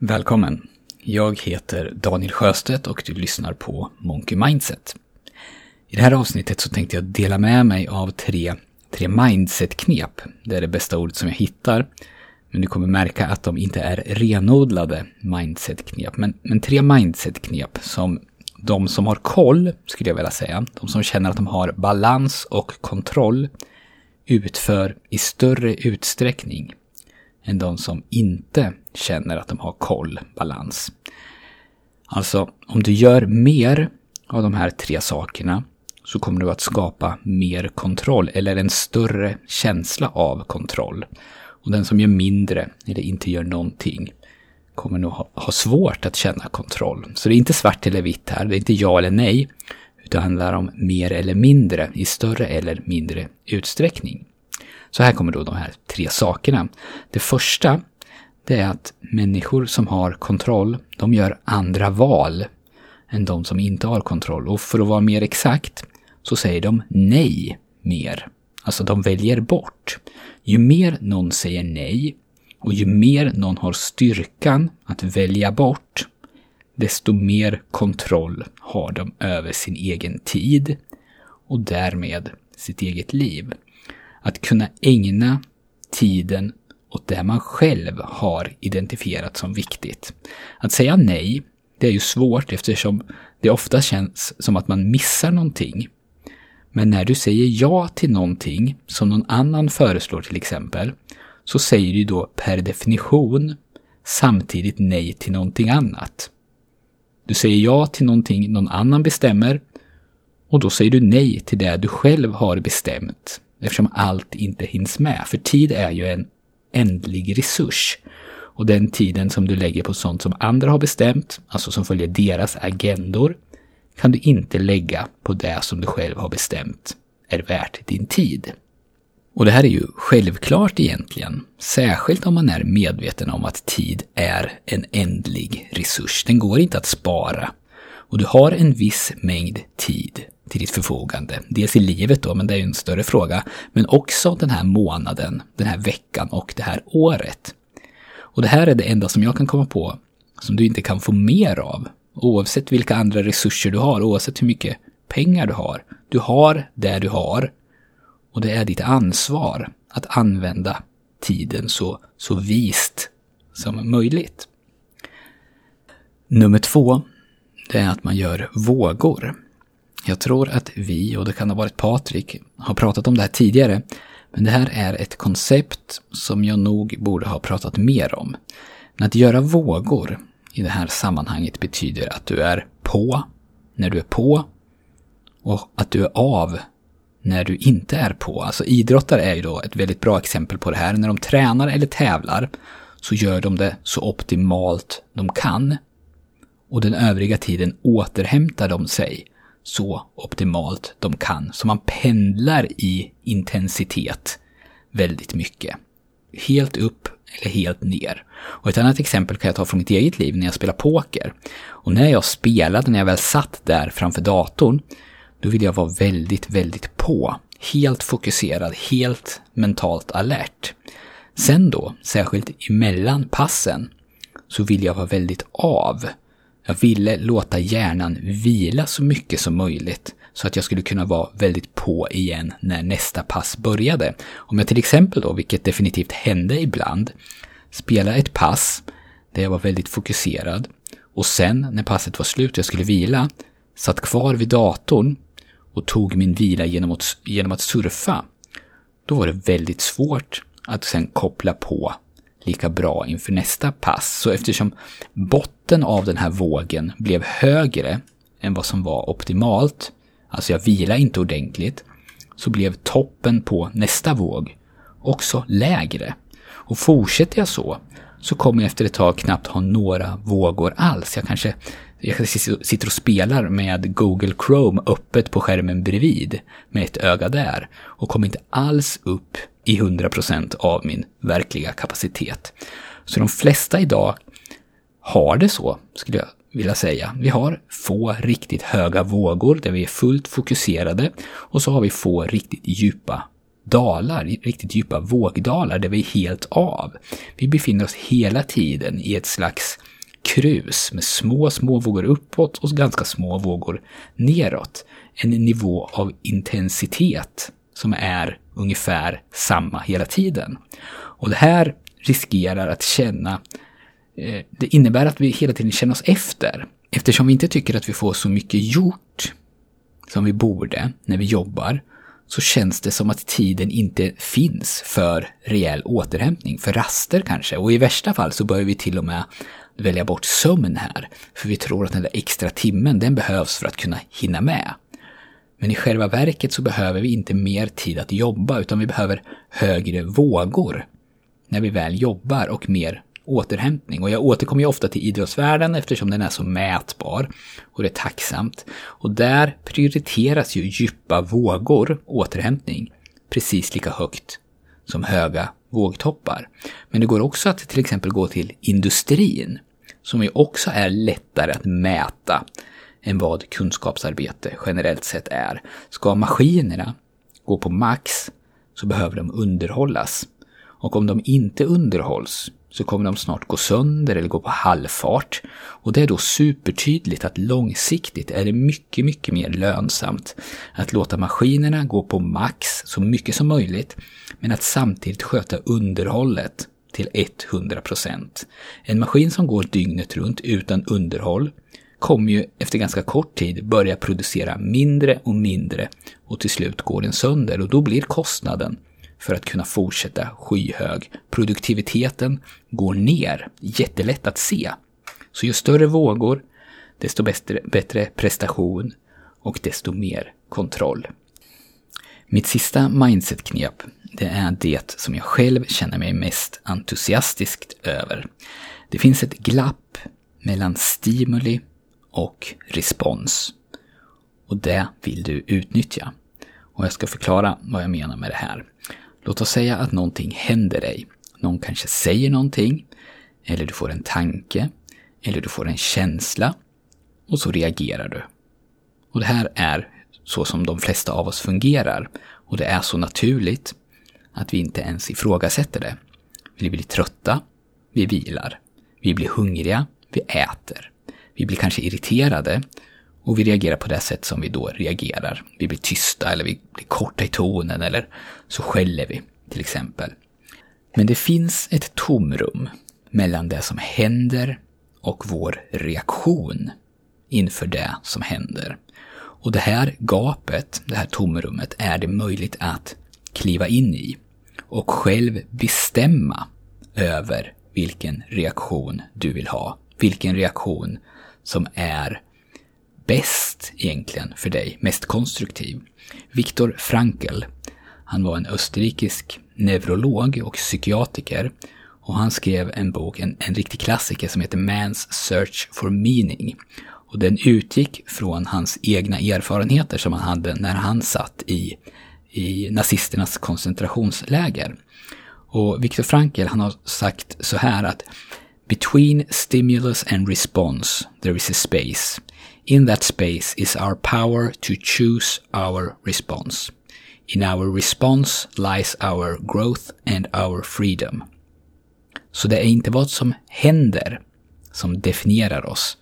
Välkommen! Jag heter Daniel Sjöstedt och du lyssnar på Monkey Mindset. I det här avsnittet så tänkte jag dela med mig av tre, tre mindset-knep. Det är det bästa ordet som jag hittar. Men du kommer märka att de inte är renodlade mindset-knep. Men, men tre mindset-knep som de som har koll, skulle jag vilja säga, de som känner att de har balans och kontroll, utför i större utsträckning än de som inte känner att de har koll, balans. Alltså, om du gör mer av de här tre sakerna så kommer du att skapa mer kontroll eller en större känsla av kontroll. Och den som gör mindre eller inte gör någonting kommer nog ha, svårt att känna kontroll. Så det är inte svart eller vitt här, det är inte ja eller nej, utan det handlar om mer eller mindre i större eller mindre utsträckning. Så här kommer då de här tre sakerna. Det första, det är att människor som har kontroll, de gör andra val än de som inte har kontroll. Och för att vara mer exakt så säger de nej mer. Alltså de väljer bort. Ju mer någon säger nej och ju mer någon har styrkan att välja bort, desto mer kontroll har de över sin egen tid och därmed sitt eget liv. Att kunna ägna tiden åt det man själv har identifierat som viktigt. Att säga nej, det är ju svårt eftersom det ofta känns som att man missar någonting. Men när du säger ja till någonting som någon annan föreslår till exempel, så säger du då per definition samtidigt nej till någonting annat. Du säger ja till någonting någon annan bestämmer och då säger du nej till det du själv har bestämt eftersom allt inte hinns med. För tid är ju en ändlig resurs. Och den tiden som du lägger på sånt som andra har bestämt, alltså som följer deras agendor, kan du inte lägga på det som du själv har bestämt är värt din tid. Och det här är ju självklart egentligen, särskilt om man är medveten om att tid är en ändlig resurs. Den går inte att spara. Och du har en viss mängd tid till ditt förfogande. Dels i livet då, men det är ju en större fråga. Men också den här månaden, den här veckan och det här året. Och det här är det enda som jag kan komma på som du inte kan få mer av. Oavsett vilka andra resurser du har, oavsett hur mycket pengar du har. Du har det du har. Och det är ditt ansvar att använda tiden så, så vist som möjligt. Nummer två, det är att man gör vågor. Jag tror att vi, och det kan ha varit Patrik, har pratat om det här tidigare. Men det här är ett koncept som jag nog borde ha pratat mer om. Men att göra vågor i det här sammanhanget betyder att du är på när du är på och att du är av när du inte är på. Alltså idrottare är ju då ett väldigt bra exempel på det här. När de tränar eller tävlar så gör de det så optimalt de kan. Och den övriga tiden återhämtar de sig så optimalt de kan. Så man pendlar i intensitet väldigt mycket. Helt upp eller helt ner. Och ett annat exempel kan jag ta från mitt eget liv när jag spelar poker. Och när jag spelade, när jag väl satt där framför datorn, då ville jag vara väldigt, väldigt på. Helt fokuserad, helt mentalt alert. Sen då, särskilt emellan passen, så vill jag vara väldigt av. Jag ville låta hjärnan vila så mycket som möjligt så att jag skulle kunna vara väldigt på igen när nästa pass började. Om jag till exempel då, vilket definitivt hände ibland, spelade ett pass där jag var väldigt fokuserad och sen när passet var slut och jag skulle vila, satt kvar vid datorn och tog min vila genom att, genom att surfa, då var det väldigt svårt att sen koppla på lika bra inför nästa pass. Så eftersom botten av den här vågen blev högre än vad som var optimalt, alltså jag vilade inte ordentligt, så blev toppen på nästa våg också lägre. Och fortsätter jag så, så kommer jag efter ett tag knappt ha några vågor alls. Jag kanske, jag kanske sitter och spelar med Google Chrome öppet på skärmen bredvid med ett öga där och kommer inte alls upp i 100% av min verkliga kapacitet. Så de flesta idag har det så, skulle jag vilja säga. Vi har få riktigt höga vågor där vi är fullt fokuserade och så har vi få riktigt djupa dalar, riktigt djupa vågdalar där vi är helt av. Vi befinner oss hela tiden i ett slags krus med små, små vågor uppåt och ganska små vågor neråt. En nivå av intensitet som är ungefär samma hela tiden. Och det här riskerar att känna, eh, det innebär att vi hela tiden känner oss efter. Eftersom vi inte tycker att vi får så mycket gjort som vi borde när vi jobbar, så känns det som att tiden inte finns för rejäl återhämtning, för raster kanske. Och i värsta fall så börjar vi till och med välja bort sömn här, för vi tror att den där extra timmen, den behövs för att kunna hinna med. Men i själva verket så behöver vi inte mer tid att jobba, utan vi behöver högre vågor när vi väl jobbar och mer återhämtning. Och jag återkommer ju ofta till idrottsvärlden eftersom den är så mätbar och det är tacksamt. Och där prioriteras ju djupa vågor, återhämtning, precis lika högt som höga vågtoppar. Men det går också att till exempel gå till industrin, som ju också är lättare att mäta än vad kunskapsarbete generellt sett är. Ska maskinerna gå på max så behöver de underhållas. Och om de inte underhålls så kommer de snart gå sönder eller gå på halvfart. Och det är då supertydligt att långsiktigt är det mycket, mycket mer lönsamt att låta maskinerna gå på max så mycket som möjligt, men att samtidigt sköta underhållet till 100%. En maskin som går dygnet runt utan underhåll kommer ju efter ganska kort tid börja producera mindre och mindre och till slut går den sönder och då blir kostnaden för att kunna fortsätta skyhög. Produktiviteten går ner, jättelätt att se. Så ju större vågor, desto bättre, bättre prestation och desto mer kontroll. Mitt sista mindset-knep, det är det som jag själv känner mig mest entusiastiskt över. Det finns ett glapp mellan stimuli och respons. Och det vill du utnyttja. Och jag ska förklara vad jag menar med det här. Låt oss säga att någonting händer dig. Någon kanske säger någonting, eller du får en tanke, eller du får en känsla, och så reagerar du. Och det här är så som de flesta av oss fungerar, och det är så naturligt att vi inte ens ifrågasätter det. Vi blir trötta, vi vilar. Vi blir hungriga, vi äter. Vi blir kanske irriterade och vi reagerar på det sätt som vi då reagerar. Vi blir tysta eller vi blir korta i tonen eller så skäller vi till exempel. Men det finns ett tomrum mellan det som händer och vår reaktion inför det som händer. Och det här gapet, det här tomrummet, är det möjligt att kliva in i och själv bestämma över vilken reaktion du vill ha. Vilken reaktion som är bäst egentligen för dig, mest konstruktiv. Viktor Frankl, han var en österrikisk neurolog och psykiatriker och han skrev en bok, en, en riktig klassiker som heter Man's Search for Meaning. Och den utgick från hans egna erfarenheter som han hade när han satt i, i nazisternas koncentrationsläger. Och Viktor Frankl han har sagt så här att Between stimulus and response there is a space. In that space is our power to choose our response. In our response lies our growth and our freedom. Så det är inte vad som händer som definierar oss,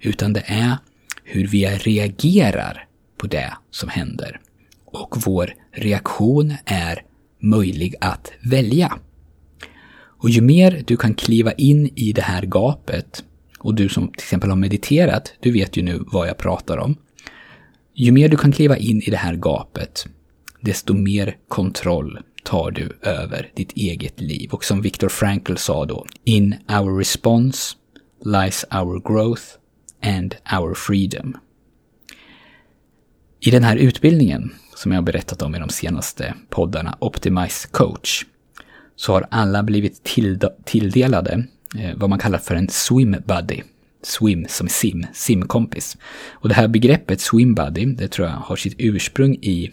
utan det är hur vi reagerar på det som händer. Och vår reaktion är möjlig att välja. Och ju mer du kan kliva in i det här gapet, och du som till exempel har mediterat, du vet ju nu vad jag pratar om. Ju mer du kan kliva in i det här gapet, desto mer kontroll tar du över ditt eget liv. Och som Viktor Frankl sa då, In our response lies our growth and our freedom. I den här utbildningen, som jag har berättat om i de senaste poddarna, Optimize Coach, så har alla blivit tilldelade eh, vad man kallar för en swim buddy. Swim som sim, simkompis. Och det här begreppet swim buddy, det tror jag har sitt ursprung i,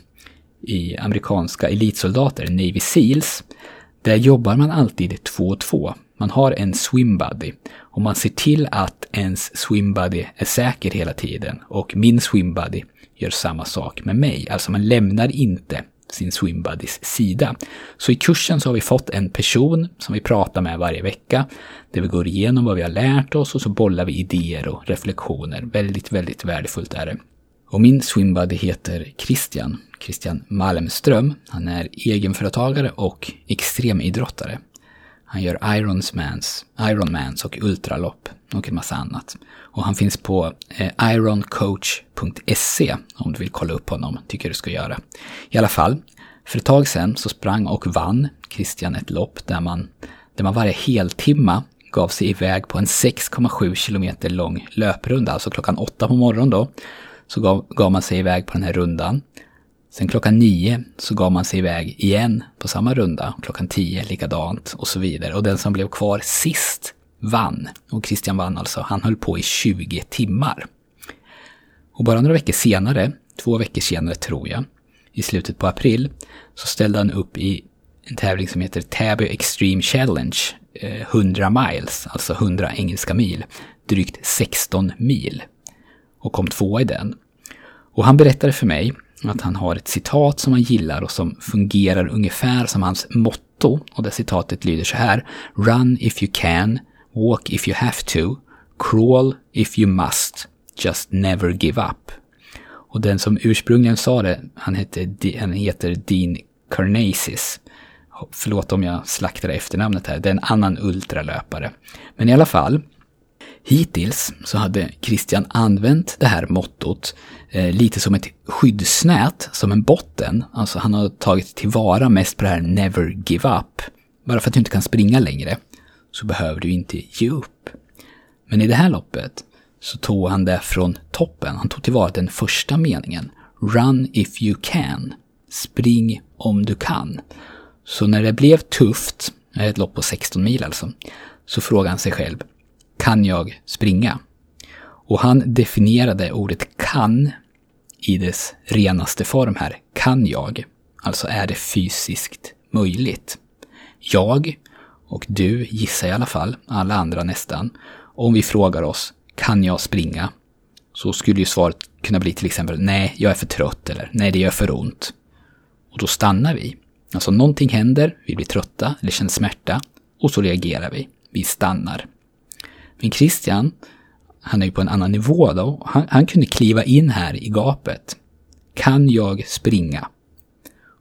i amerikanska elitsoldater, Navy Seals. Där jobbar man alltid två och två. Man har en swim buddy och man ser till att ens swim buddy är säker hela tiden. Och min swim buddy gör samma sak med mig. Alltså man lämnar inte sin SwimBuddies sida. Så i kursen så har vi fått en person som vi pratar med varje vecka, där vi går igenom vad vi har lärt oss och så bollar vi idéer och reflektioner. Väldigt, väldigt värdefullt är det. Och min SwimBuddy heter Christian, Christian Malmström. Han är egenföretagare och extremidrottare. Han gör Ironmans, Ironmans och ultralopp och en massa annat. Och han finns på eh, ironcoach.se om du vill kolla upp honom, tycker du ska göra. I alla fall, för ett tag sedan så sprang och vann Christian ett lopp där man, där man varje heltimma gav sig iväg på en 6,7 kilometer lång löprunda, alltså klockan åtta på morgonen då, så gav, gav man sig iväg på den här rundan. Sen klockan nio så gav man sig iväg igen på samma runda. Klockan tio likadant och så vidare. Och den som blev kvar sist vann. Och Christian vann alltså. Han höll på i 20 timmar. Och bara några veckor senare, två veckor senare tror jag, i slutet på april, så ställde han upp i en tävling som heter Täby Extreme Challenge, eh, 100 miles, alltså 100 engelska mil, drygt 16 mil. Och kom tvåa i den. Och han berättade för mig att han har ett citat som han gillar och som fungerar ungefär som hans motto. Och det citatet lyder så här. Run if you can, walk if you have to, crawl if you must, just never give up. Och den som ursprungligen sa det, han, heter, han heter Dean Carnasis. Förlåt om jag slaktar efternamnet här, det är en annan ultralöpare. Men i alla fall, Hittills så hade Christian använt det här mottot eh, lite som ett skyddsnät, som en botten. Alltså han har tagit tillvara mest på det här never give up. Bara för att du inte kan springa längre så behöver du inte ge upp. Men i det här loppet så tog han det från toppen. Han tog tillvara den första meningen. Run if you can. Spring om du kan. Så när det blev tufft, ett lopp på 16 mil alltså, så frågade han sig själv kan jag springa? Och han definierade ordet kan i dess renaste form här. Kan jag? Alltså är det fysiskt möjligt? Jag, och du gissar i alla fall, alla andra nästan, om vi frågar oss kan jag springa? Så skulle ju svaret kunna bli till exempel nej, jag är för trött eller nej, det gör för ont. Och då stannar vi. Alltså någonting händer, vi blir trötta eller känner smärta och så reagerar vi. Vi stannar. Men Christian, han är ju på en annan nivå då. Han, han kunde kliva in här i gapet. Kan jag springa?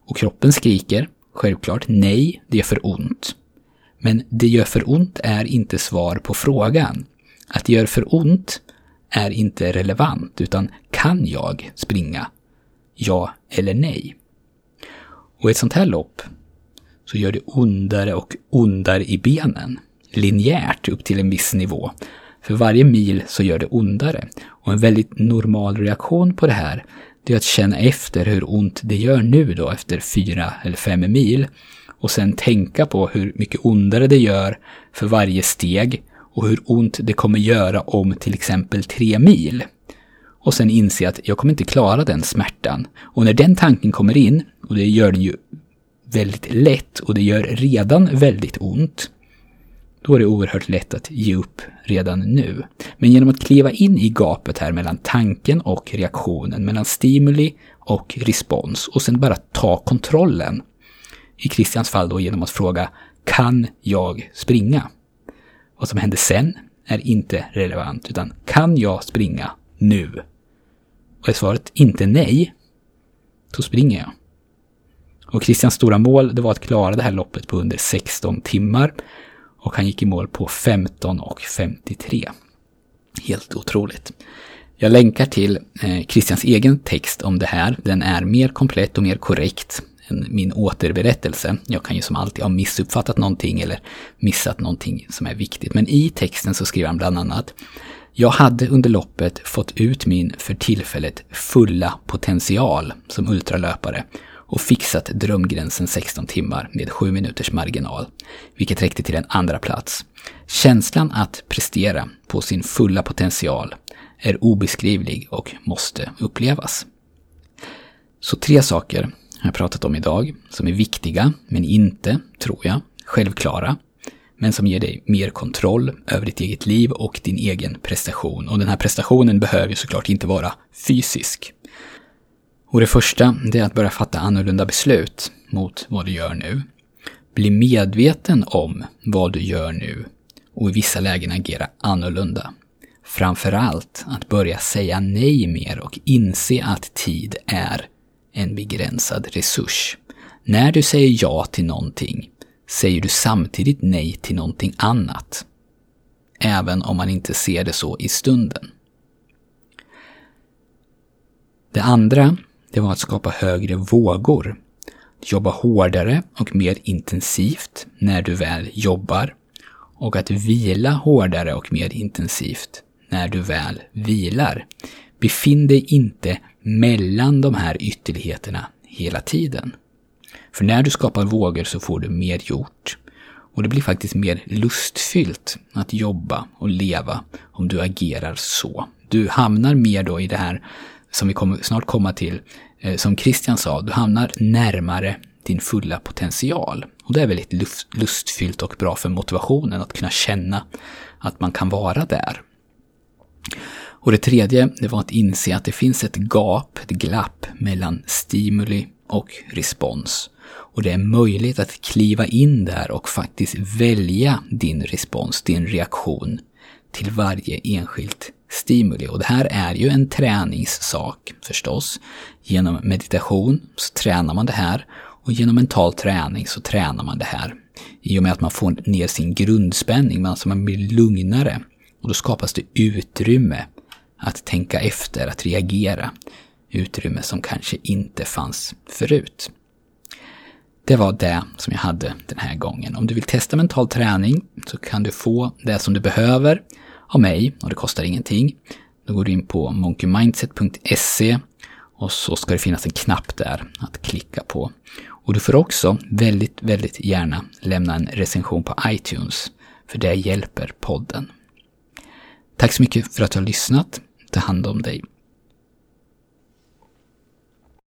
Och kroppen skriker, självklart, nej, det gör för ont. Men det gör för ont är inte svar på frågan. Att det gör för ont är inte relevant, utan kan jag springa? Ja eller nej? Och i ett sånt här lopp så gör det ondare och ondare i benen linjärt upp till en viss nivå. För varje mil så gör det ondare. Och en väldigt normal reaktion på det här, det är att känna efter hur ont det gör nu då efter fyra eller fem mil. Och sen tänka på hur mycket ondare det gör för varje steg och hur ont det kommer göra om till exempel tre mil. Och sen inse att jag kommer inte klara den smärtan. Och när den tanken kommer in, och det gör den ju väldigt lätt och det gör redan väldigt ont, då är det oerhört lätt att ge upp redan nu. Men genom att kliva in i gapet här mellan tanken och reaktionen, mellan stimuli och respons och sen bara ta kontrollen. I Christians fall då genom att fråga Kan jag springa? Vad som händer sen är inte relevant, utan kan jag springa nu? Och är svaret inte nej, så springer jag. Och Christians stora mål det var att klara det här loppet på under 16 timmar och han gick i mål på 15.53. Helt otroligt. Jag länkar till eh, Christians egen text om det här. Den är mer komplett och mer korrekt än min återberättelse. Jag kan ju som alltid ha missuppfattat någonting eller missat någonting som är viktigt. Men i texten så skriver han bland annat jag hade under loppet fått ut min för tillfället fulla potential som ultralöpare och fixat drömgränsen 16 timmar med 7 minuters marginal, vilket räckte till en andra plats. Känslan att prestera på sin fulla potential är obeskrivlig och måste upplevas. Så tre saker har jag pratat om idag som är viktiga, men inte, tror jag, självklara, men som ger dig mer kontroll över ditt eget liv och din egen prestation. Och den här prestationen behöver ju såklart inte vara fysisk. Och det första, det är att börja fatta annorlunda beslut mot vad du gör nu. Bli medveten om vad du gör nu och i vissa lägen agera annorlunda. Framförallt att börja säga nej mer och inse att tid är en begränsad resurs. När du säger ja till någonting säger du samtidigt nej till någonting annat. Även om man inte ser det så i stunden. Det andra, det var att skapa högre vågor. Jobba hårdare och mer intensivt när du väl jobbar. Och att vila hårdare och mer intensivt när du väl vilar. Befinn dig inte mellan de här ytterligheterna hela tiden. För när du skapar vågor så får du mer gjort. Och det blir faktiskt mer lustfyllt att jobba och leva om du agerar så. Du hamnar mer då i det här som vi kommer snart komma till, Eh, som Christian sa, du hamnar närmare din fulla potential. Och det är väldigt lustfyllt och bra för motivationen att kunna känna att man kan vara där. Och det tredje, det var att inse att det finns ett gap, ett glapp mellan stimuli och respons. Och det är möjligt att kliva in där och faktiskt välja din respons, din reaktion till varje enskilt stimuli. Och det här är ju en träningssak förstås. Genom meditation så tränar man det här och genom mental träning så tränar man det här. I och med att man får ner sin grundspänning, alltså man blir lugnare. Och då skapas det utrymme att tänka efter, att reagera. Utrymme som kanske inte fanns förut. Det var det som jag hade den här gången. Om du vill testa mental träning så kan du få det som du behöver av mig och det kostar ingenting. Då går du in på monkeymindset.se och så ska det finnas en knapp där att klicka på. Och du får också väldigt, väldigt gärna lämna en recension på iTunes, för det hjälper podden. Tack så mycket för att du har lyssnat. Ta hand om dig.